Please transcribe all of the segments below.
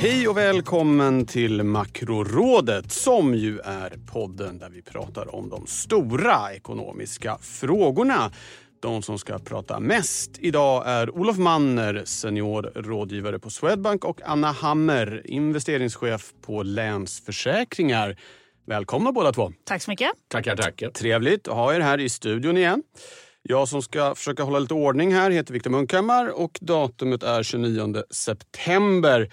Hej och välkommen till Makrorådet som ju är podden där vi pratar om de stora ekonomiska frågorna. De som ska prata mest idag är Olof Manner, senior rådgivare på Swedbank och Anna Hammer, investeringschef på Länsförsäkringar. Välkomna båda två. Tack så mycket. Tackar, tackar. Trevligt att ha er här i studion igen. Jag som ska försöka hålla lite ordning här heter Viktor Munkhammar och datumet är 29 september.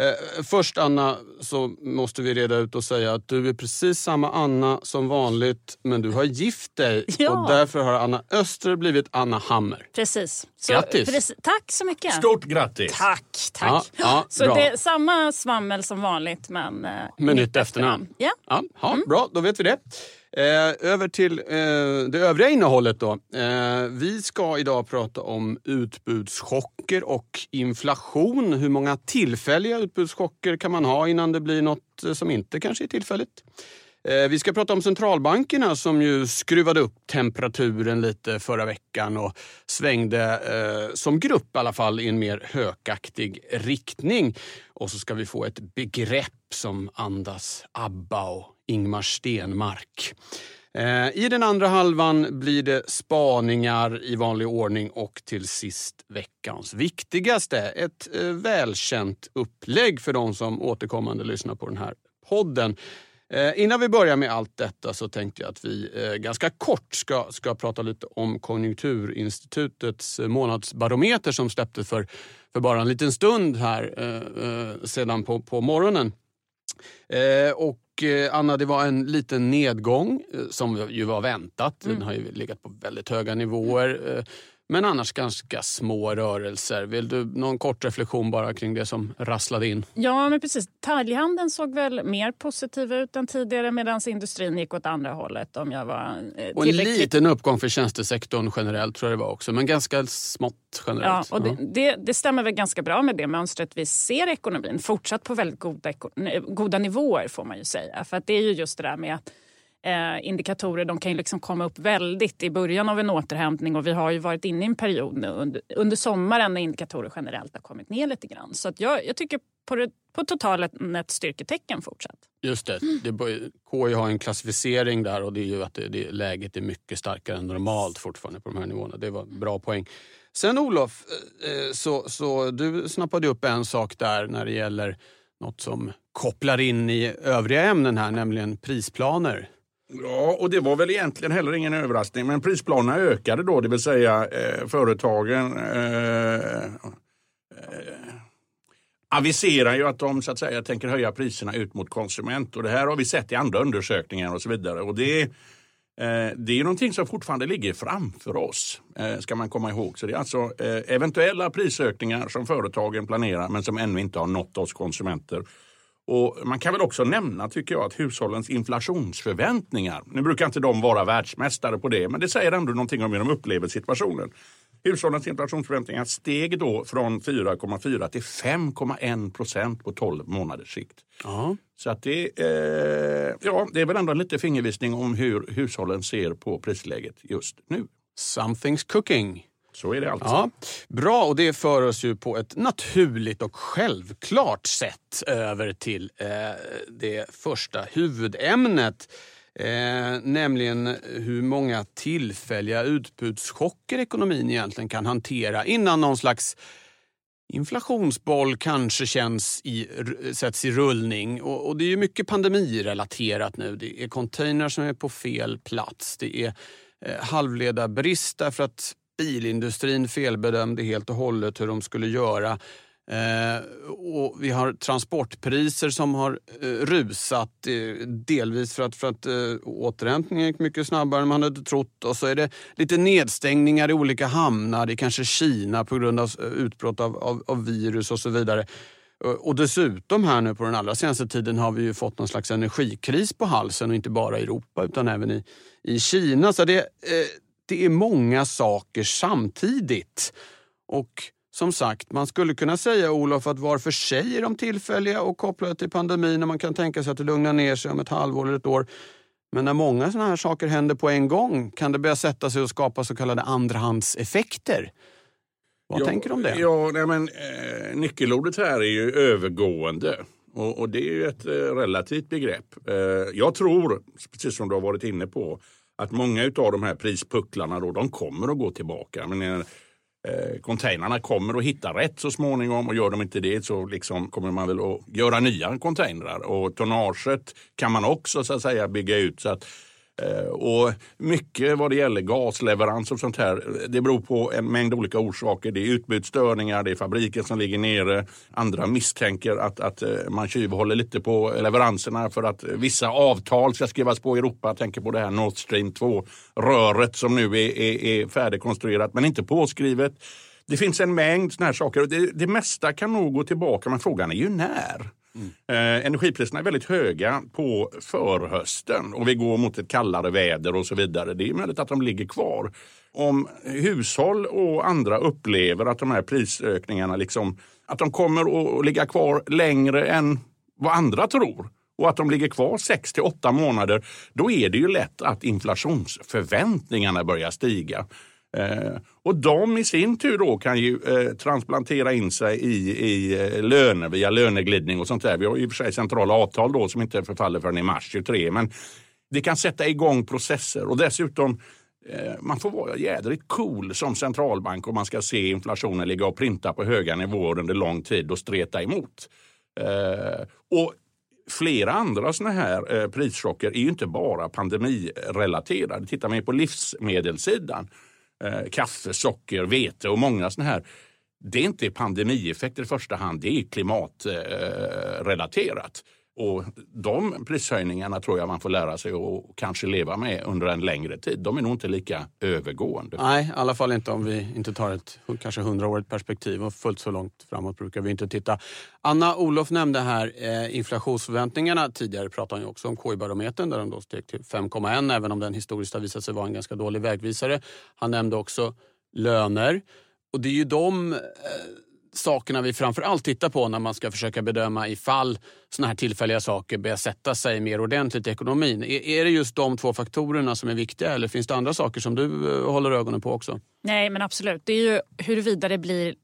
Eh, först Anna, så måste vi reda ut och säga att du är precis samma Anna som vanligt men du har gift dig Ja. och därför har Anna Öster blivit Anna Hammer. Precis. Så, Grattis. Precis. Tack så mycket. Stort grattis! Tack, tack. Ja, ja, så bra. det är samma svammel som vanligt men eh, Med nytt efternamn. Ja. Ja, ja, Mm. Bra, då vet vi det. Eh, över till eh, det övriga innehållet då. Eh, vi ska idag prata om utbudschocker och inflation. Hur många tillfälliga utbudschocker kan man ha innan det blir något eh, som inte kanske är tillfälligt? Eh, vi ska prata om centralbankerna som ju skruvade upp temperaturen lite förra veckan och svängde eh, som grupp i alla fall i en mer hökaktig riktning. Och så ska vi få ett begrepp som andas ABBA och Ingmar Stenmark. Eh, I den andra halvan blir det spaningar i vanlig ordning och till sist veckans viktigaste. Ett välkänt upplägg för de som återkommande lyssnar på den här podden. Eh, innan vi börjar med allt detta så tänkte jag att vi eh, ganska kort ska, ska prata lite om Konjunkturinstitutets eh, månadsbarometer som släpptes för, för bara en liten stund här eh, sedan på, på morgonen. Eh, och Anna, det var en liten nedgång som ju var väntat. Den har ju legat på väldigt höga nivåer. Men annars ganska små rörelser. Vill du någon kort reflektion bara kring det som rasslade in? ja, men precis. Detaljhandeln såg väl mer positiv ut än tidigare medan industrin gick åt andra hållet om jag var eh, Och en liten uppgång för tjänstesektorn generellt tror jag det var också. Men ganska smått Ja, generellt. och det, det, det stämmer väl ganska bra med det mönstret vi ser i ekonomin. Fortsatt på väldigt goda, goda nivåer får man ju säga. För att det är ju just det där med att eh, indikatorer de kan ju liksom komma upp väldigt i början av en återhämtning och vi har ju varit inne i en period nu under, under sommaren när indikatorer generellt har kommit ner lite grann. Så att jag, jag tycker på, det, på totalen ett styrketecken fortsatt. Just det. det bör- KI har en klassificering där och det är ju att det, det, läget är mycket starkare än normalt fortfarande på de här nivåerna. Det var bra poäng. Sen Olof, eh, så, så du snappade upp en sak där när det gäller något som kopplar in i övriga ämnen här, nämligen prisplaner. Ja, och det var väl egentligen heller ingen överraskning. Men prisplanerna ökade då, det vill säga eh, företagen eh, eh, aviserar ju att de så att säga tänker höja priserna ut mot konsument. Och det här har vi sett i andra undersökningar och så vidare. Och det, eh, det är någonting som fortfarande ligger framför oss, eh, ska man komma ihåg. Så det är alltså eh, eventuella prisökningar som företagen planerar men som ännu inte har nått oss konsumenter. Och Man kan väl också nämna tycker jag att hushållens inflationsförväntningar, nu brukar inte de vara världsmästare på det, men det säger ändå någonting om hur de upplever situationen. Hushållens inflationsförväntningar steg då från 4,4 till 5,1 procent på 12 månaders sikt. Ja. Så att det, eh, ja, det är väl ändå en lite fingervisning om hur hushållen ser på prisläget just nu. Something's cooking. Så är det alltså. Ja, bra, och det för oss ju på ett naturligt och självklart sätt över till eh, det första huvudämnet. Eh, nämligen hur många tillfälliga utbudschocker ekonomin egentligen kan hantera innan någon slags inflationsboll kanske känns i, sätts i rullning. Och, och det är ju mycket pandemirelaterat nu. Det är containrar som är på fel plats. Det är eh, halvledarbrist därför att bilindustrin felbedömde helt och hållet hur de skulle göra. Eh, och vi har transportpriser som har eh, rusat, eh, delvis för att, för att eh, återhämtningen gick mycket snabbare än man hade trott. Och så är det lite nedstängningar i olika hamnar, i kanske Kina på grund av eh, utbrott av, av, av virus och så vidare. Eh, och dessutom här nu på den allra senaste tiden har vi ju fått någon slags energikris på halsen och inte bara i Europa utan även i, i Kina. Så det, eh, det är många saker samtidigt. Och som sagt, man skulle kunna säga Olof att var för sig är de tillfälliga och kopplade till pandemin och man kan tänka sig att det lugnar ner sig om ett halvår eller ett år. Men när många sådana här saker händer på en gång kan det börja sätta sig och skapa så kallade andrahandseffekter. Vad ja, tänker du om det? Ja, nej men, eh, nyckelordet här är ju övergående. Och, och, det är ju ett eh, relativt begrepp. Eh, jag tror, precis som du har varit inne på, att många av de här prispucklarna då, de kommer att gå tillbaka. Men, eh, containrarna kommer att hitta rätt så småningom och gör de inte det så liksom kommer man väl att göra nya containrar. Och tonnaget kan man också så att säga bygga ut så att Eh, Eh, och mycket vad det gäller gasleverans och sånt här, det beror på en mängd olika orsaker. Det är utbudsstörningar, det är fabriken som ligger nere. Andra misstänker att, att eh, man tjuvhåller lite på leveranserna för att vissa avtal ska skrivas på i Europa. Jag tänker på det här Nord Stream 2-röret som nu är, är, är färdigkonstruerat men inte påskrivet. Det finns en mängd såna här saker. Det, det mesta kan nog gå tillbaka men frågan är ju när. Eh, energipriserna är väldigt höga på förhösten och vi går mot ett kallare väder och så vidare. Det är möjligt att de ligger kvar. Om hushåll och andra upplever att de här prisökningarna liksom, att de kommer att ligga kvar längre än vad andra tror och att de ligger kvar 6 till 8 månader, då är det ju lätt att inflationsförväntningarna börjar stiga. Eh, och de i sin tur då kan ju eh, transplantera in sig i, i eh, löner via löneglidning och sånt där. Vi har i och för sig centrala avtal då som inte förfaller förrän i mars 23. Men det kan sätta igång processer och dessutom eh, man får vara jädrigt cool som centralbank om man ska se inflationen ligga och printa på höga nivåer under lång tid och streta emot. Och flera andra såna här prischocker är ju inte bara pandemirelaterade. Tittar man på livsmedelssidan eh, kaffe, socker, vete och många sådana här. Det är inte pandemieffekter i första hand, det är klimatrelaterat. Eh, och de prishöjningarna tror jag man får lära sig att kanske leva med under en längre tid. De är nog inte lika övergående. Nej, i alla fall inte om vi inte tar ett kanske hundraårigt perspektiv och fullt så långt framåt brukar vi inte titta. Anna Olof nämnde här eh, inflationsförväntningarna. Tidigare pratade hon också om KI-barometern där de då steg till 5,1 även om den historiskt har visat sig vara en ganska dålig vägvisare. Han nämnde också löner. Och det är ju de eh, sakerna vi framför allt tittar på när man ska försöka bedöma ifall såna här tillfälliga saker börjar sätta sig mer ordentligt i ekonomin. Är, det just de två faktorerna som är viktiga eller finns det andra saker som du eh, håller ögonen på också? Nej, men absolut. Det är ju huruvida det blir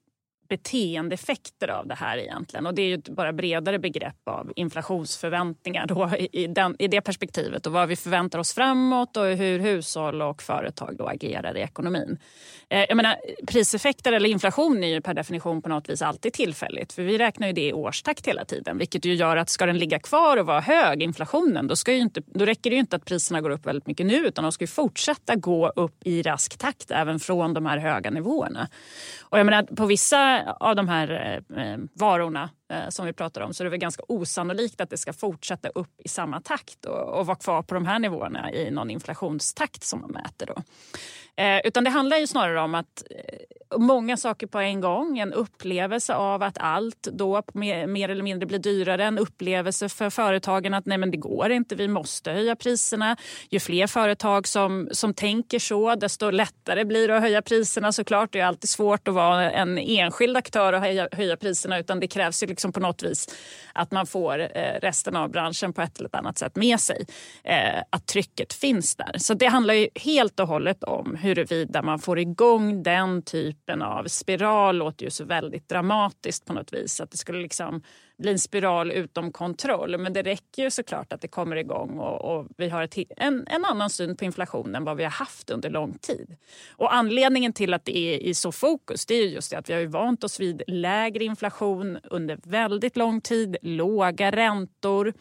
beteendeeffekter av det här egentligen. Och det är ju ett bara bredare begrepp av inflationsförväntningar då, i, den, i det perspektivet och vad vi förväntar oss framåt och hur hushåll och företag då agerar i ekonomin. Eh, jag menar, priseffekter eller inflation är ju per definition på något vis alltid tillfälligt för vi räknar ju det i årstakt hela tiden vilket ju gör att ska den ligga kvar och vara hög, inflationen, då, ska ju inte, då räcker det ju inte att priserna går upp väldigt mycket nu utan de ska ju fortsätta gå upp i rask takt även från de här höga nivåerna. Och jag menar, på vissa av de här eh, eh, varorna. Eh, som vi pratar om så är det väl ganska osannolikt att det ska fortsätta upp i samma takt och, och vara kvar på de här nivåerna i någon inflationstakt som man mäter. Då. Eh, utan det handlar ju snarare om att eh, många saker på en gång. En upplevelse av att allt då mer, mer, eller mindre blir dyrare. En upplevelse för företagen att nej men det går inte, vi måste höja priserna. Ju fler företag som, som tänker så, desto lättare blir det att höja priserna såklart. Det är alltid svårt att vara en enskild aktör och höja, höja priserna utan det krävs ju liksom liksom på något vis att man får eh, resten av branschen på ett eller annat sätt med sig. Eh, att trycket finns där. Så det handlar ju helt och hållet om huruvida man får igång den typen av spiral. Det låter ju så väldigt dramatiskt på något vis. Att det skulle liksom bli en spiral utom kontroll. Men det räcker ju såklart att det kommer igång och, och vi har ett, en, en, annan syn på inflation än vad vi har haft under lång tid. Och anledningen till att det är i så fokus det är just det att vi har vant oss vid lägre inflation under väldigt lång tid, låga räntor.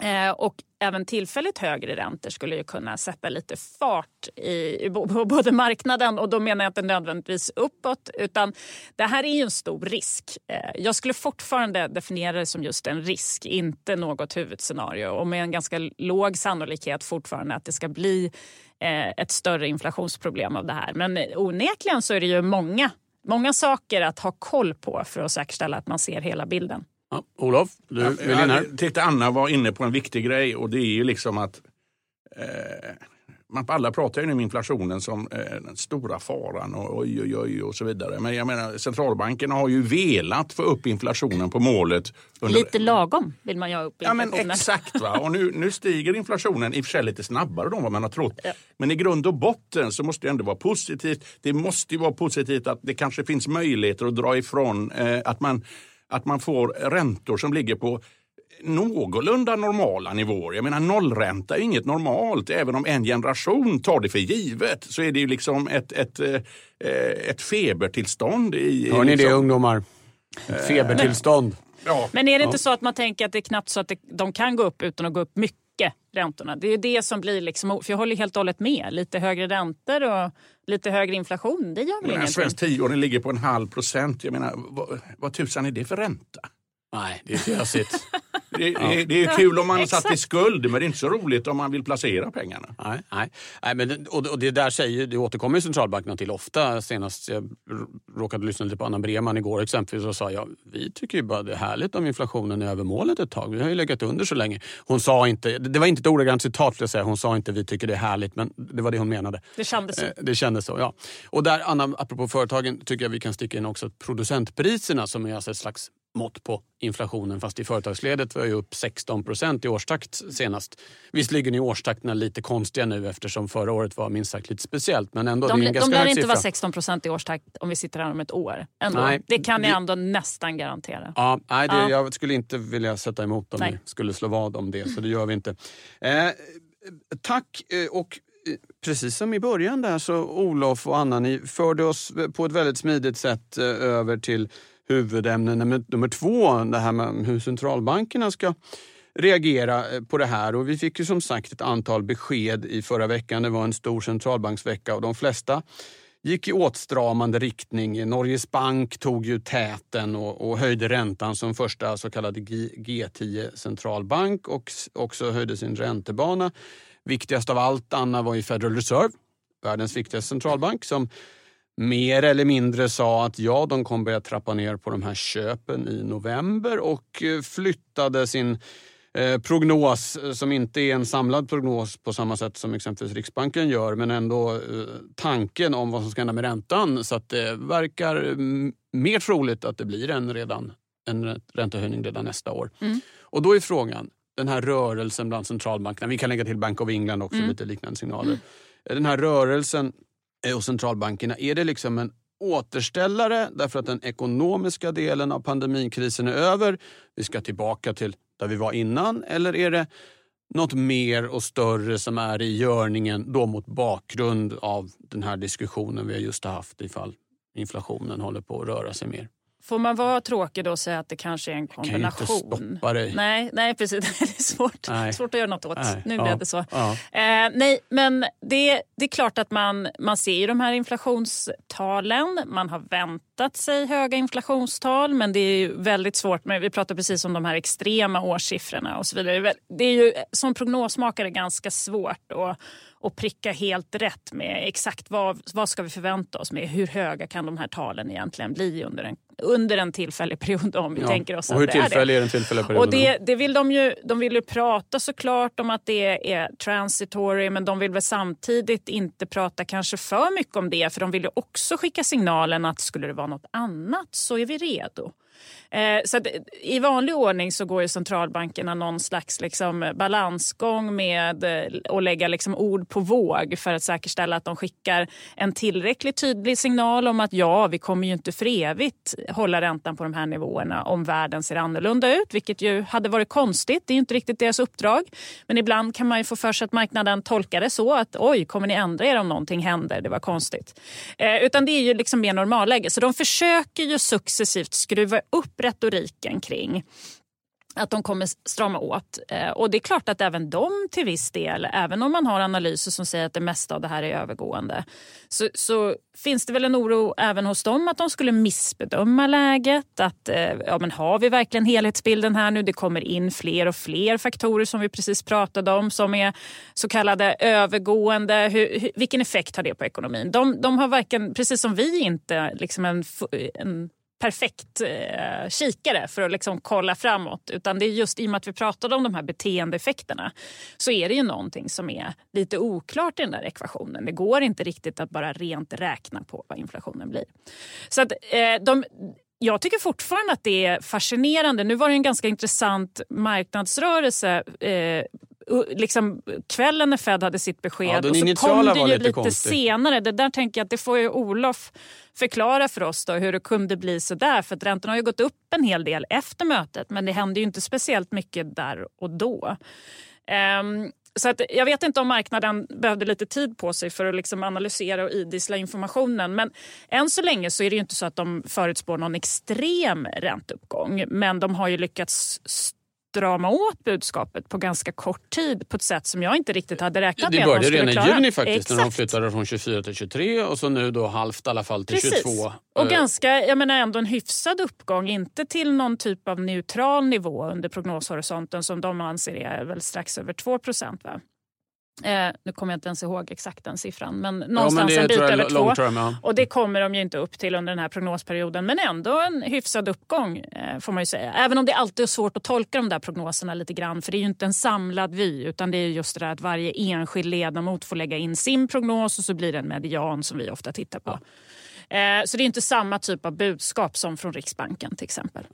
Eh, och även tillfälligt högre räntor skulle ju kunna sätta lite fart i, på både marknaden och då menar jag inte nödvändigtvis uppåt utan det här är ju en stor risk. Eh, jag skulle fortfarande definiera det som just en risk, inte något huvudscenario och med en ganska låg sannolikhet fortfarande att det ska bli eh, ett större inflationsproblem av det här. Men onekligen så är det ju många många saker att ha koll på för att säkerställa att man ser hela bilden. Ja, Olof, du vill in här. Jag tyckte Anna var inne på en viktig grej och det är ju liksom att eh, man alla pratar ju nu om inflationen som eh, den stora faran och oj, oj, oj och så vidare. Men jag menar centralbankerna har ju velat få upp inflationen på målet. Under... Lite lagom vill man ju ha upp Ja men inflationen. exakt. Va? Och nu, nu stiger inflationen i och för sig lite snabbare än vad man har trott. Ja. Men i grund och botten så måste det ändå vara positivt. Det måste ju vara positivt att det kanske finns möjligheter att dra ifrån eh, att, man, att man får räntor som ligger på någorlunda normala nivåer. Jag menar nollränta är inget normalt. Även om en generation tar det för givet så är det ju liksom ett, ett, eh, ett febertillstånd. I, Hör ni det liksom, ungdomar? Febertillstånd. Ja. Men är det inte så att man tänker att det är knappt så att det, de kan gå upp utan att gå upp mycket, räntorna? Det är det som blir liksom, för jag håller helt och hållet med. Lite högre räntor och lite högre inflation, det gör väl ingenting? svensk tioåring ligger på en halv procent. Jag menar, vad, vad tusan är det för ränta? Nej, det är fjösigt. Det, det, det är kul om man exakt. satt i skuld men det är inte så roligt om man vill placera pengarna. Nej, nej. nej men, det- och, det där säger, det återkommer centralbankerna till ofta. Senast jag råkade lyssna lite på Anna Breman igår exempelvis och sa ja, vi tycker ju bara det är härligt om inflationen är över målet ett tag. Vi har ju legat under så länge. Hon sa inte, det var inte ett ordagrant citat jag säga, hon sa inte vi tycker det är härligt men det var det hon menade. Det kändes så. Eh, Det kändes så, ja. Och där, Anna, apropå företagen, tycker jag vi kan sticka in också att producentpriserna som är alltså ett slags mått på inflationen fast i företagsledet var ju upp 16 procent i årstakt senast. Visserligen är årstakterna lite konstiga nu eftersom förra året var minst sagt lite speciellt men ändå De, det är en de ganska lär inte siffra. vara 16 procent i årstakt om vi sitter här om ett år. Ändå. Nej, det kan ni det- ändå nästan garantera. Ja, nej, det, Ja. Jag skulle inte vilja sätta emot om Nej. vi skulle slå vad om det, så det gör vi inte. Eh, tack eh, och eh, precis som i början där så Olof och Anna, ni förde oss på ett väldigt smidigt sätt eh, över till huvudämne nummer, nummer två, det här med hur centralbankerna ska reagera eh, på det här. Och vi fick ju som sagt ett antal besked i förra veckan. Det var en stor centralbanksvecka och de flesta gick i åtstramande riktning. Norges bank tog ju täten och, och höjde räntan som första så kallade G10 centralbank och också höjde sin räntebana. Viktigast av allt, Anna, var ju Federal Reserve, världens viktigaste centralbank, som mer eller mindre sa att ja, de kommer börja trappa ner på de här köpen i november och eh, flyttade sin eh, prognos eh, som inte är en samlad prognos på samma sätt som exempelvis Riksbanken gör men ändå tanken om vad som ska hända med räntan så att det verkar mm, mer troligt att det blir en, redan, en räntehöjning redan nästa år. Och då är frågan, den här rörelsen bland centralbankerna, vi kan lägga till Bank of England också, lite liknande signaler. Den här rörelsen Eh, och centralbankerna, är det liksom en återställare därför att den ekonomiska delen av pandemikrisen är över? Vi ska tillbaka till där vi var innan eller är det något mer och större som är i görningen då mot bakgrund av den här diskussionen vi just har haft ifall inflationen håller på att röra sig mer? Får man vara tråkig då och säga att det kanske är en kan ju inte kombination? stoppa dig. Nej, nej, precis. Det är svårt, Nej. svårt att göra något åt. Nej, Nu ja, blev det så. ja. Eh, nej, men det, det är klart att man, man ser ju de här inflationstalen. Man har väntat sig höga inflationstal men det är ju väldigt svårt. Men vi pratar precis om de här extrema årssiffrorna och så vidare. Det är ju som prognosmakare ganska svårt att, att pricka helt rätt med exakt vad, vad ska vi förvänta oss med. Hur höga kan de här talen egentligen bli under en, under en tillfällig period om vi Ja. tänker oss och hur att det är det. tillfällig är den tillfälliga perioden? Och det, det vill de ju, de vill ju prata såklart om att det är transitory men de vill väl samtidigt inte prata kanske för mycket om det för de vill ju också skicka signalen att skulle det vara något annat så är vi redo. Eh, så att, eh, I vanlig ordning så går ju centralbankerna någon slags liksom balansgång med eh, att lägga liksom ord på våg för att säkerställa att de skickar en tillräckligt tydlig signal om att ja, vi kommer ju inte för evigt hålla räntan på de här nivåerna om världen ser annorlunda ut, vilket ju hade varit konstigt. Det är ju inte riktigt deras uppdrag. Men ibland kan man ju få för sig att marknaden tolkar det så att oj, kommer ni ändra er om någonting händer? Det var konstigt. Eh, utan det är ju liksom mer normalläge. Så de försöker ju successivt skruva upp retoriken kring att de kommer strama åt. Eh, och det är klart att även de till viss del, även om man har analyser som säger att det mesta av det här är övergående, så, så finns det väl en oro även hos dem att de skulle missbedöma läget. Att eh, ja, men har vi verkligen helhetsbilden här nu? Det kommer in fler och fler faktorer som vi precis pratade om som är så kallade övergående. Hur, hur, vilken effekt har det på ekonomin? De, de har varken, precis som vi inte, liksom en, en perfekt eh, kikare för att liksom kolla framåt. Utan det är just i och med att vi pratade om de här beteendeeffekterna så är det ju någonting som är lite oklart i den där ekvationen. Det går inte riktigt att bara rent räkna på vad inflationen blir. Så att, eh, de, jag tycker fortfarande att det är fascinerande. Nu var det en ganska intressant marknadsrörelse eh, liksom, kvällen när Fed hade sitt besked ja, och så kom det ju lite, lite senare. Det där tänker jag att det får ju Olof förklara för oss då, hur det kunde bli så där. För att räntorna har ju gått upp en hel del efter mötet men det hände ju inte speciellt mycket där och då. Um, så att jag vet inte om marknaden behövde lite tid på sig för att liksom analysera och idissla informationen. Men än så länge så är det inte så att de förutspår någon extrem ränteuppgång. Men de har ju lyckats strama åt budskapet på ganska kort tid på ett sätt som jag inte riktigt hade räknat med. Det började redan i juni faktiskt Exakt. när de flyttade från 24 till 23 och så nu då halvt i alla fall till Precis. 22. Och ganska, jag menar ändå en hyfsad uppgång, inte till någon typ av neutral nivå under prognoshorisonten som de anser är väl strax över 2 procent. Eh, nu kommer jag inte ens ihåg exakt den siffran, men någonstans ja, men en bit över två. Term, ja. Och det kommer de ju inte upp till under den här prognosperioden. Men ändå en hyfsad uppgång eh, får man ju säga. Även om det alltid är svårt att tolka de där prognoserna lite grann. För det är ju inte en samlad vy utan det är just det där att varje enskild ledamot får lägga in sin prognos och så blir det en median som vi ofta tittar på. Ja. Eh, så det är inte samma typ av budskap som från Riksbanken till exempel.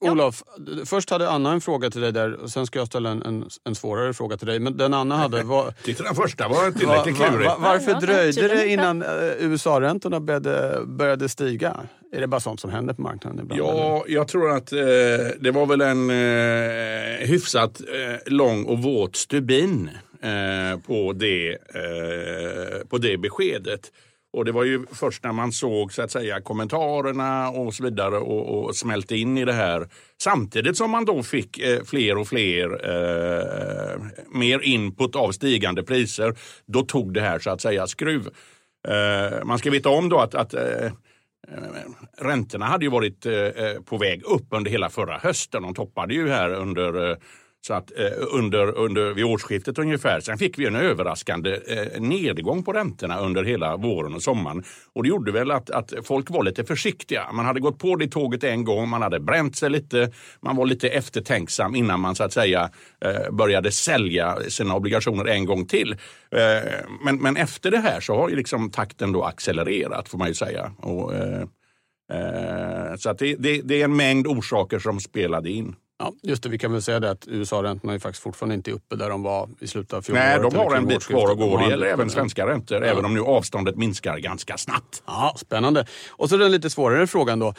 Ja. Olof, först hade Anna en fråga till dig där och sen ska jag ställa en, en, en svårare fråga till dig. Men den Anna hade var... Tyckte den första var tillräckligt var, klurig. Var, varför ja, dröjde det innan uh, USA-räntorna började, började stiga? Är det bara sånt som händer på marknaden ibland? Ja, eller? jag tror att eh, det var väl en eh, hyfsat eh, lång och våt stubin eh, på, det, eh, på det beskedet. Och det var ju först när man såg så att säga kommentarerna och så vidare och, och smälte in i det här. Samtidigt som man då fick eh, fler och fler eh, mer input av stigande priser. Då tog det här så att säga skruv. Eh, man ska veta om då att, att eh, eh räntorna hade ju varit eh, eh, på väg upp under hela förra hösten. De toppade ju här under eh, så att, eh, under, under, vid årsskiftet ungefär. Sen fick vi en överraskande eh, nedgång på räntorna under hela våren och sommaren. Och det gjorde väl att, att folk var lite försiktiga. Man hade gått på det tåget en gång, man hade bränt sig lite. Man var lite eftertänksam innan man så att säga eh, började sälja sina obligationer en gång till. Eh, men, men efter det här så har ju liksom takten då accelererat får man ju säga. Och, eh, eh, så att det, det, det är en mängd orsaker som spelade in. Ja, just det, vi kan väl säga det att USA-räntorna är faktiskt fortfarande inte uppe där de var i slutet av fjolåret. Nej, de har en bit kvar att gå. Det gäller även svenska räntor, ja. även om nu avståndet minskar ganska snabbt. Ja, Spännande. Och så den lite svårare frågan då.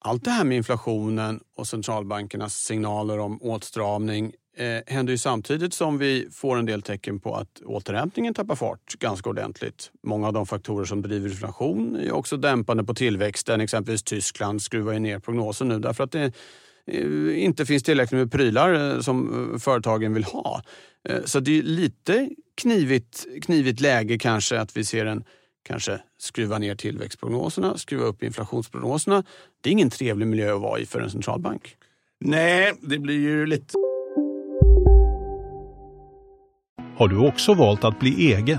Allt det här med inflationen och centralbankernas signaler om åtstramning eh, händer ju samtidigt som vi får en del tecken på att återhämtningen tappar fart ganska ordentligt. Många av de faktorer som driver inflation är också dämpande på tillväxten. Exempelvis Tyskland skruvar ju ner prognosen nu därför att det inte finns tillräckligt med prylar eh, som eh, företagen vill ha. Så det är lite knivigt, knivigt läge kanske att vi ser en kanske skruva ner tillväxtprognoserna, skruva upp inflationsprognoserna. Det är ingen trevlig miljö att vara i för en centralbank. Nej, det blir ju lite... Har du också valt att bli egen?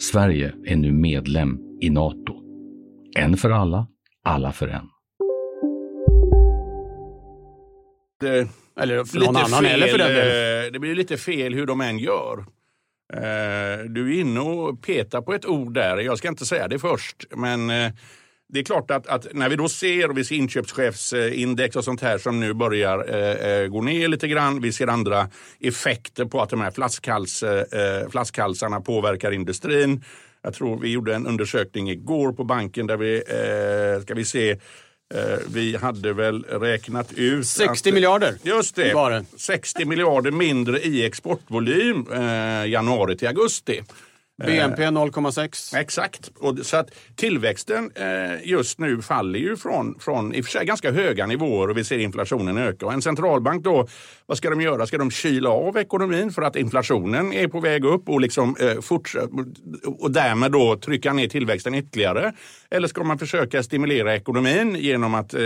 Sverige är nu medlem i Nato. En för alla, alla för en. Det, eller för någon annan fel, eller för den eh, Det blir lite fel hur de än gör. Eh, du är inne och petar på ett ord där. Jag ska inte säga det först, men eh, det är klart att, att, när vi då ser, och vi ser inköpschefsindex och sånt här som nu börjar eh, eh, gå ner lite grann. Vi ser andra effekter på att de här flaskhals, eh, flaskhalsarna påverkar industrin. Jag tror vi gjorde en undersökning igår på banken där vi, eh, ska vi se, eh, vi hade väl räknat ut... 60 att, miljarder Just det. det. 60 miljarder mindre i exportvolym eh, januari till augusti. BNP 0,6. Exakt. Och, så att tillväxten eh, just nu faller ju från, från i och för sig ganska höga nivåer och vi ser inflationen öka. Och en centralbank då, vad ska de göra? Ska de kyla av ekonomin för att inflationen är på väg upp och, liksom, eh, och därmed då trycka ner tillväxten ytterligare? Eller ska man försöka stimulera ekonomin genom att eh,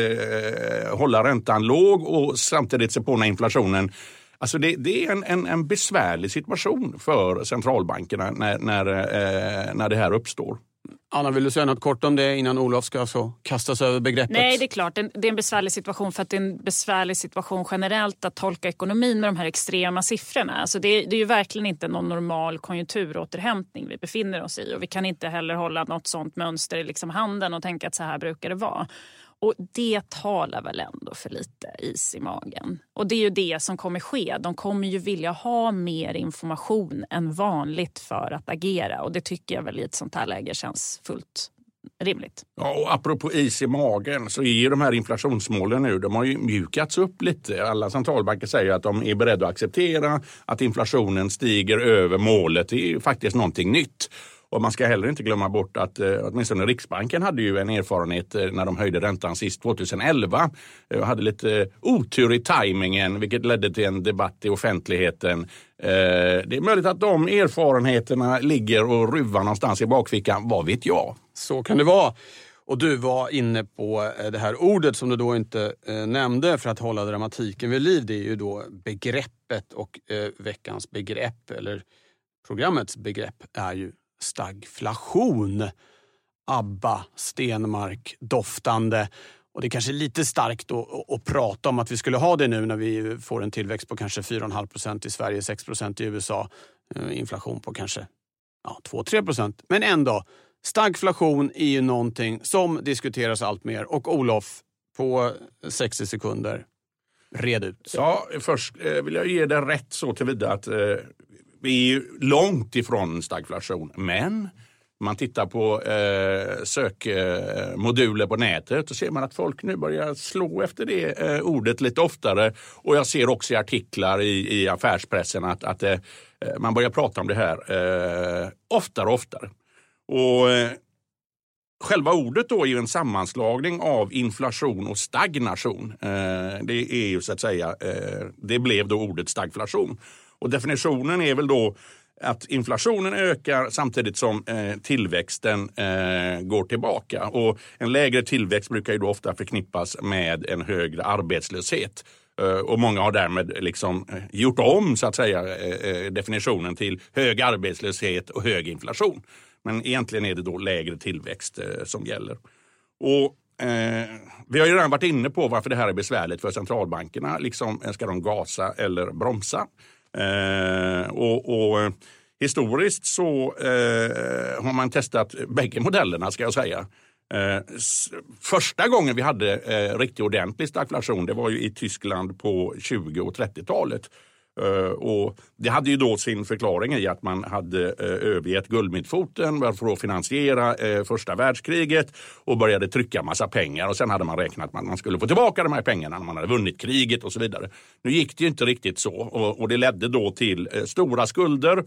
hålla räntan låg och samtidigt se på när inflationen Alltså det, det är en, en, en, besvärlig situation för centralbankerna när, när, eh, när det här uppstår. Anna, vill du säga något kort om det innan Olof ska så kasta sig över begreppet? Nej, det är klart. Det är en besvärlig situation för att det är en besvärlig situation generellt att tolka ekonomin med de här extrema siffrorna. Alltså det, det är ju verkligen inte någon normal konjunkturåterhämtning vi befinner oss i och vi kan inte heller hålla något sånt mönster i liksom handen och tänka att så här brukar det vara. Och det talar väl ändå för lite is i magen. Och det är ju det som kommer ske. De kommer ju vilja ha mer information än vanligt för att agera och det tycker jag väl i ett sånt här läge känns fullt rimligt. Ja, och apropå is i magen så är de här inflationsmålen nu, de har ju mjukats upp lite. Alla centralbanker säger att de är beredda att acceptera att inflationen stiger över målet. Det är ju faktiskt någonting nytt. Och man ska heller inte glömma bort att eh, åtminstone Riksbanken hade ju en erfarenhet eh, när de höjde räntan sist 2011 och eh, hade lite otur i tajmingen vilket ledde till en debatt i offentligheten. Eh, det är möjligt att de erfarenheterna ligger och ruvar någonstans i bakfickan, vad vet jag? Så kan det vara. Och du var inne på eh, det här ordet som du då inte eh, nämnde för att hålla dramatiken vid liv. Det är ju då begreppet och eh, veckans begrepp, eller programmets begrepp, är ju stagflation. ABBA, Stenmark, doftande. Och det är kanske är lite starkt att, att prata om att vi skulle ha det nu när vi får en tillväxt på kanske 4,5 procent i Sverige, 6 procent i USA. Eh, inflation på kanske ja, 2-3 procent. Men ändå, stagflation är ju någonting som diskuteras allt mer. Och Olof, på 60 sekunder, red ut. Ja, först eh, vill jag ge dig rätt så tillvida att eh, vi är långt ifrån stagflation. Men man tittar på eh, sökmoduler på nätet och ser man att folk nu börjar slå efter det eh, ordet lite oftare. Och jag ser också i artiklar i, i affärspressen att, att eh, eh man börjar prata om det här eh, oftare och oftare. Och, eh, Själva ordet då är ju en sammanslagning av inflation och stagnation. Eh, det är ju så att säga, eh, det blev då ordet stagflation. Och definitionen är väl då att inflationen ökar samtidigt som eh, tillväxten eh, går tillbaka. Och en lägre tillväxt brukar ju då ofta förknippas med en högre arbetslöshet. Eh, och många har därmed liksom eh, gjort om så att säga eh, eh, definitionen till hög arbetslöshet och hög inflation. Men egentligen är det då lägre tillväxt eh, som gäller. Och Eh, vi har ju redan varit inne på varför det här är besvärligt för centralbankerna. Liksom, ska de gasa eller bromsa? Eh, och, och, eh, historiskt så eh, har man testat bägge modellerna ska jag säga. Eh, första gången vi hade eh, riktigt ordentlig stagflation det var ju i Tyskland på 20 och 30-talet. Eh, och det hade ju då sin förklaring i att man hade eh, övergett guldmyntfoten för att finansiera eh, första världskriget och började trycka massa pengar. Och sen hade man räknat med att man skulle få tillbaka de här pengarna när man hade vunnit kriget och så vidare. Nu gick det ju inte riktigt så och, och det ledde då till stora skulder.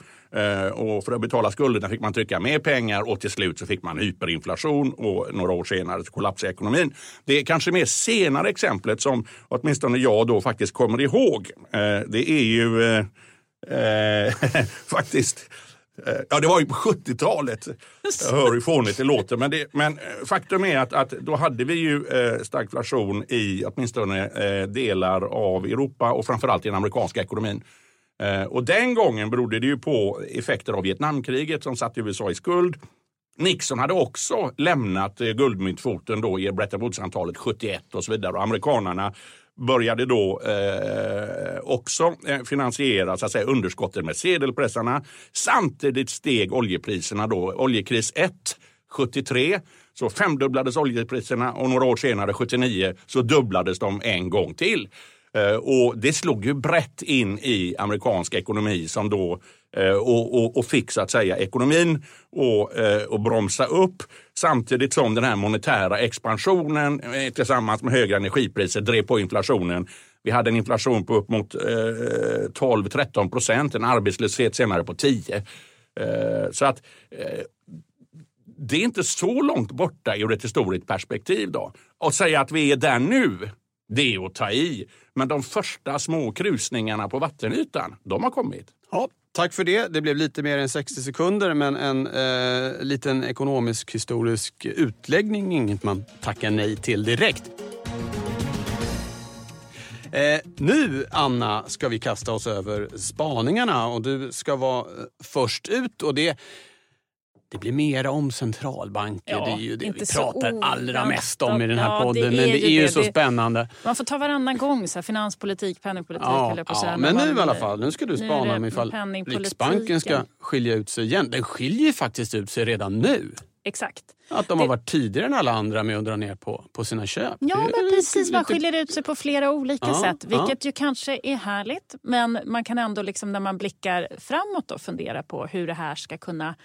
och för att betala skulderna fick man trycka mer pengar och till slut så fick man hyperinflation och några år senare så kollapsade ekonomin. Det är kanske mer senare exemplet som åtminstone jag då faktiskt kommer ihåg. det är ju ju eh, eh faktiskt eh, Ja, det var ju på 70-talet. Jag hör hur fånigt det låter. Men, det, men eh, faktum är att, att då hade vi ju eh, stagflation i åtminstone eh, delar av Europa och framförallt i den amerikanska ekonomin. Eh, och den gången berodde det ju på effekter av Vietnamkriget som satte USA i skuld. Nixon hade också lämnat eh, guldmyntfoten då i Bretton Woods-antalet 71 och så vidare. Och amerikanerna började då eh, också eh, finansiera så att säga, underskottet med sedelpressarna. Samtidigt steg oljepriserna då. Oljekris 1 73 Så femdubblades oljepriserna och några år senare, 79, så dubblades de en gång till. Eh, och det slog ju brett in i amerikansk ekonomi som då eh, Eh, och, och, och fick så att säga ekonomin och, eh, och bromsa upp samtidigt som den här monetära expansionen eh, tillsammans med högre energipriser drev på inflationen. Vi hade en inflation på upp mot 12-13 procent, en arbetslöshet senare på 10. Så att det är inte så långt borta ur ett historiskt perspektiv. Då. Att säga att vi är där nu, det är att ta i. Men de första små krusningarna på vattenytan, de har kommit. Ja, tack för det. Det blev lite mer än 60 sekunder, men en eh, liten ekonomisk historisk utläggning, inget man tackar nej till direkt. Eh, nu, Anna, ska vi kasta oss över spaningarna och du ska vara eh, först ut. Och det det blir mera om centralbanker. Ja, det är ju det vi inte pratar allra mest om i den här Ja, podden. det men det är ju det. så spännande. Man får ta varannan gång, så här, finanspolitik, penningpolitik Ja, på ja, men nu i alla fall. Nu ska du spana om ifall. Riksbanken ska skilja ut sig igen. Den skiljer faktiskt ut sig redan nu. Exakt. Att de har varit tidigare än alla andra med att dra ner på, på sina köp. Ja, men precis. Man skiljer ut sig på flera olika Ja, sätt. ja. Vilket ju kanske är härligt. Men man kan ändå liksom, när man blickar framåt då, fundera på hur det här ska kunna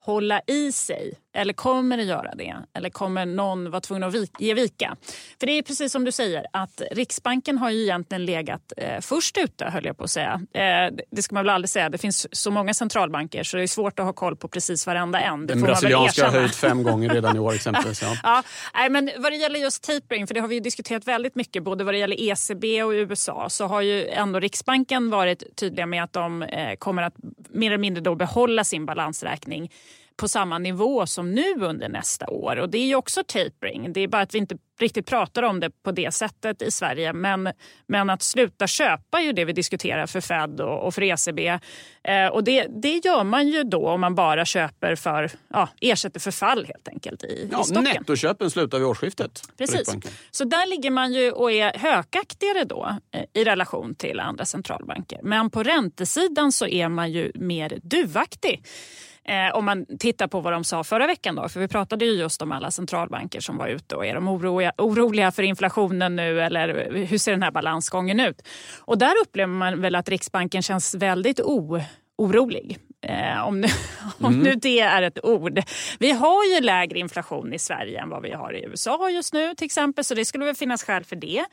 hålla i sig. Eller kommer det göra det? Eller kommer någon vara tvungen att vik- ge vika? För det är precis som du säger att Riksbanken har ju egentligen legat eh, först ute höll jag på att säga. Eh, det ska man väl aldrig säga. Det finns så många centralbanker så det är svårt att ha koll på precis varenda en. Det Den brasilianska har höjt fem gånger redan i år exempelvis. Ja. Ja, nej, men vad det gäller just tapering, för det har vi diskuterat väldigt mycket, både vad det gäller ECB och USA, så har ju ändå Riksbanken varit tydliga med att de eh, kommer att mer eller mindre då behålla sin balansräkning på samma nivå som nu under nästa år. Och Det är ju också tapering. Det är bara att vi inte riktigt pratar om det på det sättet i Sverige. Men, men att sluta köpa är ju det vi diskuterar för Fed och, och för ECB. Eh, och det, det gör man ju då om man bara köper för, ja, ersätter förfall helt enkelt i, Ja, i stocken. nettoköpen slutar vid årsskiftet. Precis. Så där ligger man ju och är hökaktigare då eh, i relation till andra centralbanker. Men på räntesidan så är man ju mer duvaktig. Eh, om man tittar på vad de sa förra veckan. Då, för Vi pratade ju just om alla centralbanker som var ute. och Är de oroliga, oroliga för inflationen nu eller hur ser den här balansgången ut? Och Där upplever man väl att Riksbanken känns väldigt o, orolig. Eh, om nu, om nu det är ett ord. Vi har ju lägre inflation i Sverige än vad vi har i USA just nu till exempel. Så det skulle väl finnas skäl för det.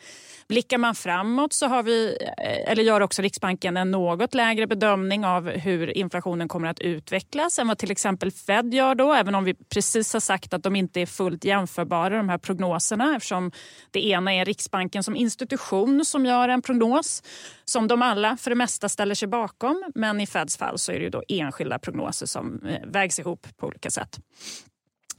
Blickar man framåt så har vi, eh, eller gör också Riksbanken en något lägre bedömning av hur inflationen kommer att utvecklas än vad till exempel Fed gör då. Även om vi precis har sagt att de inte är fullt jämförbara de här prognoserna eftersom det ena är Riksbanken som institution som gör en prognos som de alla för det mesta ställer sig bakom. Men i Feds fall så är det ju då enskilda prognoser som eh, vägs ihop på olika sätt.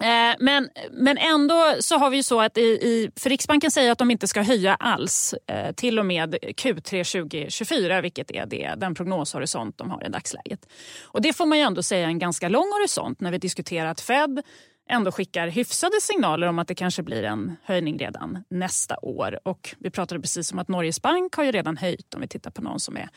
Eh, men, men ändå så har vi ju så att i, i, för Riksbanken säger att de inte ska höja alls eh, till och med Q3 2024, vilket är det, den prognoshorisont de har i dagsläget. Och det får man ju ändå säga är en ganska lång horisont när vi diskuterar att Fed ändå skickar hyfsade signaler om att det kanske blir en höjning redan nästa år. Och vi pratade precis om att Norges bank har ju redan höjt om vi tittar på någon som är,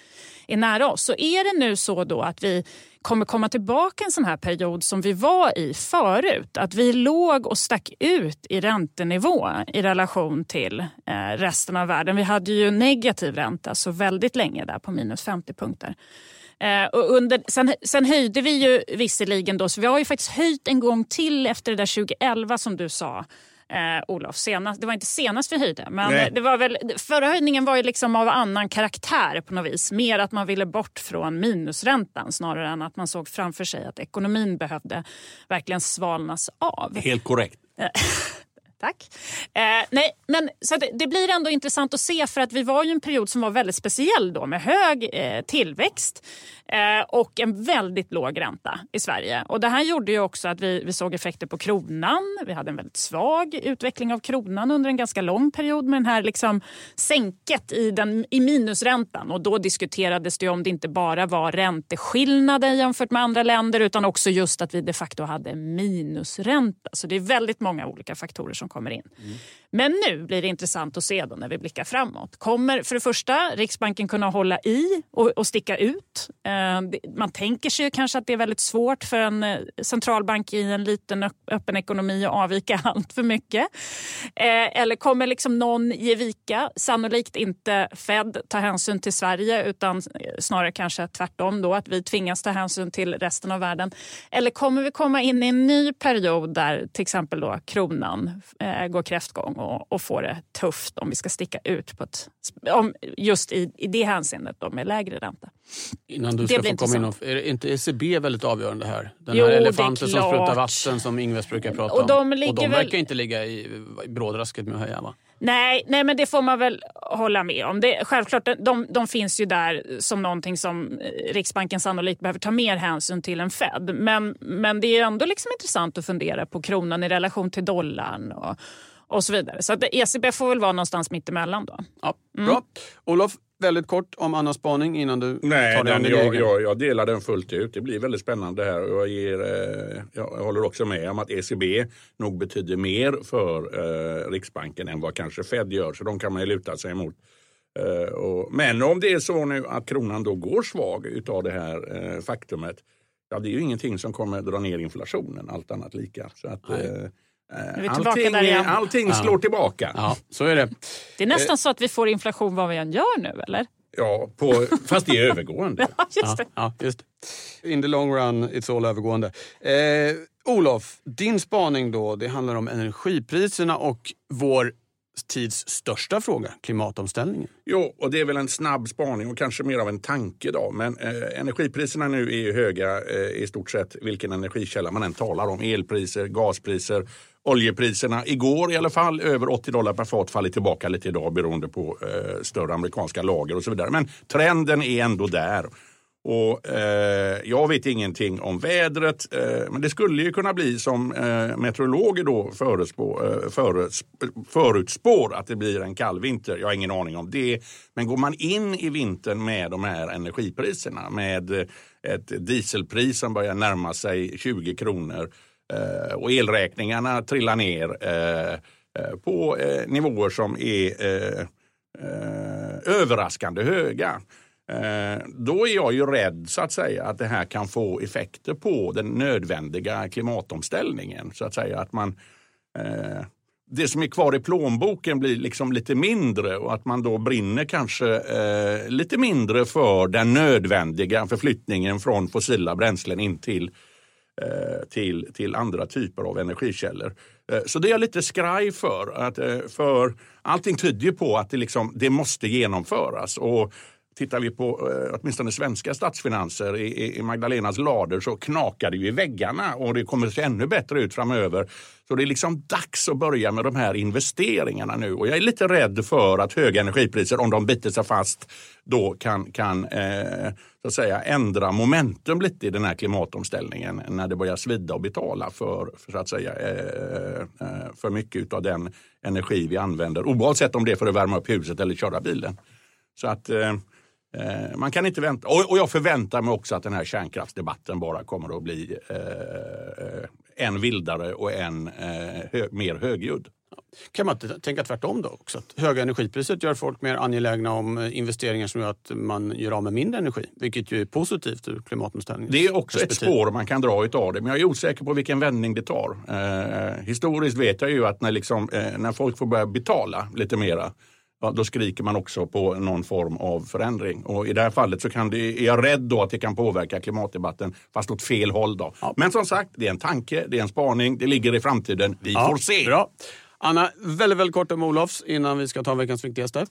är nära oss. Så är det nu så då att vi kommer komma tillbaka en sån här period som vi var i förut. Att vi låg och stack ut i räntenivå i relation till eh, resten av världen. Vi hade ju negativ ränta så väldigt länge där på minus 50 punkter. Eh, och under, sen, sen höjde vi ju visserligen då, så vi har ju faktiskt höjt en gång till efter det där 2011 som du sa. Eh, Olof, senast, det var inte senast vi höjde, men Nej. det var väl, förra höjningen var ju liksom av annan karaktär på något vis. Mer att man ville bort från minusräntan snarare än att man såg framför sig att ekonomin behövde verkligen svalnas av. Helt korrekt. Tack. Eh, nej, men, så det, det blir ändå intressant att se för att vi var ju en period som var väldigt speciell då med hög eh, tillväxt eh, och en väldigt låg ränta i Sverige. Och det här gjorde ju också att vi, vi såg effekter på kronan. Vi hade en väldigt svag utveckling av kronan under en ganska lång period med den här liksom sänket i, den, i minusräntan. Och då diskuterades det om det inte bara var ränteskillnader jämfört med andra länder utan också just att vi de facto hade minusränta. Så det är väldigt många olika faktorer som kommer in. Men nu blir det intressant att se då när vi blickar framåt. Kommer för det första Riksbanken kunna hålla i och, och sticka ut? Eh, man tänker sig kanske att det är väldigt svårt för en eh, centralbank i en liten öppen ekonomi att avvika allt för mycket. Eh, eller kommer liksom någon ge vika? Sannolikt inte Fed ta hänsyn till Sverige utan eh, snarare kanske tvärtom då att vi tvingas ta hänsyn till resten av världen. Eller kommer vi komma in i en ny period där till exempel då kronan eh, går kräftgång och, och får det tufft om vi ska sticka ut på ett, om, just i, i det hänseendet då med lägre ränta. Innan du Det ska få komma in och, Är inte ECB väldigt avgörande här? Den Jo, här elefanten som sprutar vatten som Ingves brukar prata Och de om. och de väl- verkar inte ligga i, i brådrasket med att höja va? Nej, nej, men det får man väl hålla med om. Det, självklart, de, de finns ju där som någonting som eh, Riksbanken sannolikt behöver ta mer hänsyn till än Fed. Men, men det är ändå liksom intressant att fundera på kronan i relation till dollarn och, och så vidare. Så att ECB får väl vara någonstans mittemellan då. Ja, Mm. Bra. Olof, väldigt kort om Annas spaning innan du Nej, tar dig an din jag, egen. jag, jag delar den fullt ut. Det blir väldigt spännande här. Jag, ger, eh, jag håller också med om att ECB nog betyder mer för eh, Riksbanken än vad kanske Fed gör. Så de kan man ju luta sig emot. Eh, men om det är så nu att kronan då går svag utav det här faktumet. Ja, det är ju ingenting som kommer dra ner inflationen, allt annat lika. Så att, tillbaka allting, allting slår tillbaka. Ja, så är det. Det är nästan så att vi får inflation vad vi än gör nu, eller? Ja, på, fast det är övergående. Ja, just Ja, det. ja, just det. In the long run, it's all övergående. Eh, Olof, din spaning då, det handlar om energipriserna och vår tids största fråga, klimatomställningen. Jo, och det är väl en snabb spaning och kanske mer av en tanke då. Men eh, energipriserna nu är ju höga eh, i stort sett vilken energikälla man än talar om. Elpriser, gaspriser, oljepriserna. Igår i alla fall över 80 dollar per fat faller tillbaka lite idag beroende på eh, större amerikanska lager och så vidare. Men trenden är ändå där. Och eh, Jag vet ingenting om vädret, eh, men det skulle ju kunna bli som eh, meteorologer då förutspå, eh, föruts, förutspår att det blir en kall vinter. Jag har ingen aning om det. Men går man in i vintern med de här energipriserna med eh, ett dieselpris som börjar närma sig 20 kronor eh, och elräkningarna trillar ner eh, eh, på eh, nivåer som är eh, eh, överraskande höga. Eh, då är jag ju rädd så att säga att det här kan få effekter på den nödvändiga klimatomställningen. Så att säga att man eh, det som är kvar i plånboken blir liksom lite mindre och att man då brinner kanske eh, lite mindre för den nödvändiga förflyttningen från fossila bränslen in till eh, till, till andra typer av energikällor. Eh, Så det är jag lite skraj för. Att, eh, för allting tyder ju på att det, liksom, det måste genomföras. Och Tittar vi på eh, åtminstone svenska statsfinanser i, i- Magdalenas lader så knakar det ju i väggarna och det kommer att se ännu bättre ut framöver. Så det är liksom dags att börja med de här investeringarna nu och jag är lite rädd för att höga energipriser, om de biter sig fast, då kan, kan eh, så att säga, ändra momentum lite i den här klimatomställningen när det börjar svida och betala för, för, så att säga, eh, eh för mycket av den energi vi använder oavsett om det är för att värma upp huset eller köra bilen. Så att eh, man kan inte vänta. Och, jag förväntar mig också att den här kärnkraftsdebatten bara kommer att bli eh, än vildare och än eh, hö, mer högljudd. Kan man inte tänka tvärtom då också? Att höga energipriset gör folk mer angelägna om eh, investeringar som gör att man gör av med mindre energi. Vilket ju är positivt ur klimatomställningen. Det är också ett spår man kan dra utav det, men jag är osäker på vilken vändning det tar. Eh, historiskt vet jag ju att när, liksom, eh, när folk får börja betala lite mera, då skriker man också på någon form av förändring. Och I det här fallet så kan det, är jag rädd då att det kan påverka klimatdebatten, fast åt fel håll. Då. Men som sagt, det är en tanke, det är en spaning, det ligger i framtiden. Vi får se. Bra. Anna, väldigt, väldigt kort om Olofs innan vi ska ta veckans viktigaste.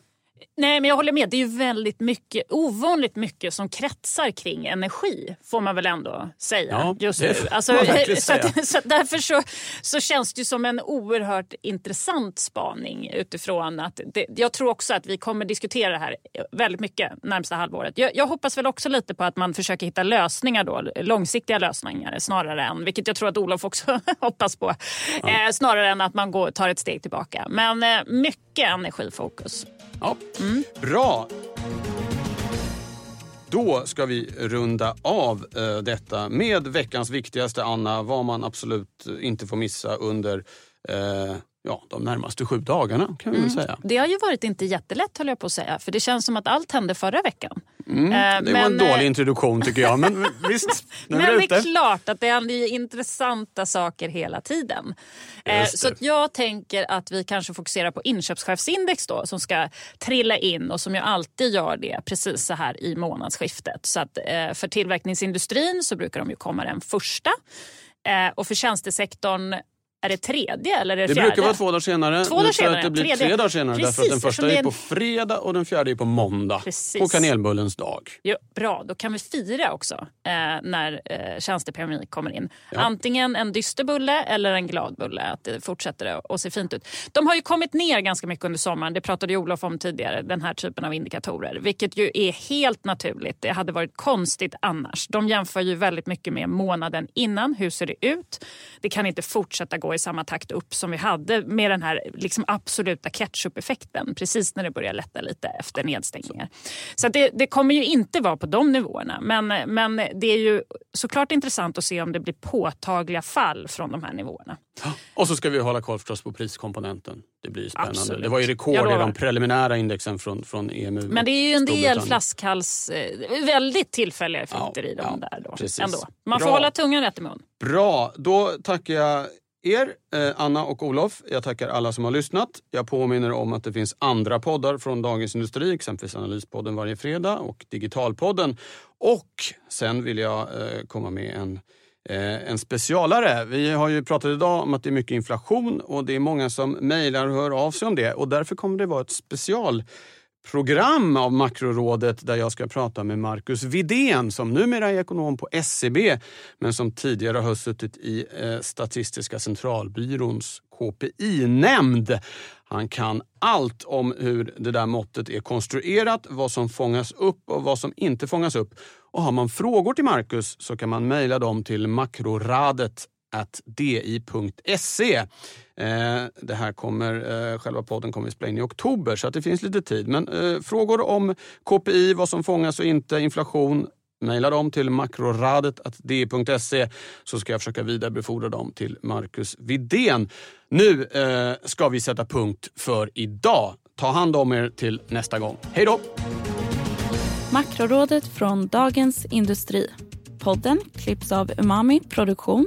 Nej, men jag håller med. Det är ju väldigt mycket, ovanligt mycket som kretsar kring energi, får man väl ändå säga. Ja, just nu. Alltså, så, att, så att därför så, så känns det som en oerhört intressant spaning utifrån att det, jag tror också att vi kommer diskutera det här väldigt mycket närmsta halvåret. Jag, jag hoppas väl också lite på att man försöker hitta lösningar då, långsiktiga lösningar snarare än, vilket jag tror att Olof också hoppas på, eh, snarare än att man går, tar ett steg tillbaka. Men eh, mycket energifokus. Ja. Bra! Då ska vi runda av eh, detta med veckans viktigaste, Anna. Vad man absolut inte får missa under eh, ja, de närmaste sju dagarna kan vi väl säga. Det har ju varit inte jättelätt höll jag på att säga. För det känns som att allt hände förra veckan. Mm, Eh, det var en men, eh, dålig introduktion tycker jag. Men visst, nu är Men vi det är klart att det ju intressanta saker hela tiden. Eh, så jag tänker att vi kanske fokuserar på inköpschefsindex då som ska trilla in och som ju alltid gör det precis så här i månadsskiftet. Så att, för tillverkningsindustrin så brukar de ju komma den första. Och för tjänstesektorn är det tredje eller är det, Det fjärde? brukar vara två dagar senare. Två dagar senare, det blir tredje. tre dagar senare. därför att Precis, den första det är är på en- fredag och den fjärde är på måndag. Precis. På kanelbullens dag. Jo, bra, då kan vi fira också eh, när eh, tjänste-PMI kommer in. Antingen en dyster bulle eller en glad bulle. Att det fortsätter att se fint ut. De har ju kommit ner ganska mycket under sommaren. Det pratade ju Olof om tidigare. Den här typen av indikatorer. Vilket ju är helt naturligt. Det hade varit konstigt annars. De jämför ju väldigt mycket med månaden innan. Hur ser det ut? Det kan inte fortsätta gå i samma takt upp som vi hade med den här liksom absoluta ketchup-effekten. Precis när det börjar lätta lite efter nedstängningar. Så det, det kommer ju inte vara på de nivåerna. Men, men det är ju såklart intressant att se om det blir påtagliga fall från de här nivåerna. Och så ska vi hålla koll förstås på priskomponenten. Det blir spännande. Absolut. Det var ju rekord i de preliminära indexen från, från EMU. Men det är ju en del flaskhals, eh, väldigt tillfälliga effekter Ja, i dem ja, där då. precis. Ändå. Man får Bra. hålla tungan rätt i mun. Bra, då tackar jag er, eh, Anna och Olof. Jag tackar alla som har lyssnat. Jag påminner om att det finns andra poddar från Dagens Industri, exempelvis Analyspodden varje fredag och Digitalpodden. Och sen vill jag eh, komma med en eh, en specialare. Vi har ju pratat idag om att det är mycket inflation och det är många som mejlar och hör av sig om det. Och därför kommer det vara ett special program av Makrorådet där jag ska prata med Marcus Vidén som numera är ekonom på SCB men som tidigare har suttit i eh, Statistiska centralbyråns KPI-nämnd. Han kan allt om hur det där måttet är konstruerat, vad som fångas upp och vad som inte fångas upp. Och har man frågor till Marcus så kan man mejla dem till makroradet di.se. Eh, det här kommer, eh, själva podden kommer vi spela in i oktober så att det finns lite tid. Men eh, frågor om KPI, vad som fångas och inte, inflation, Mejla dem till makroradet.di.se så ska jag försöka vidarebefordra dem till Marcus Vidén. Nu eh, ska vi sätta punkt för idag. Ta hand om er till nästa gång. Hej då! Makrorådet från Dagens Industri. Podden klipps av Umami Produktion.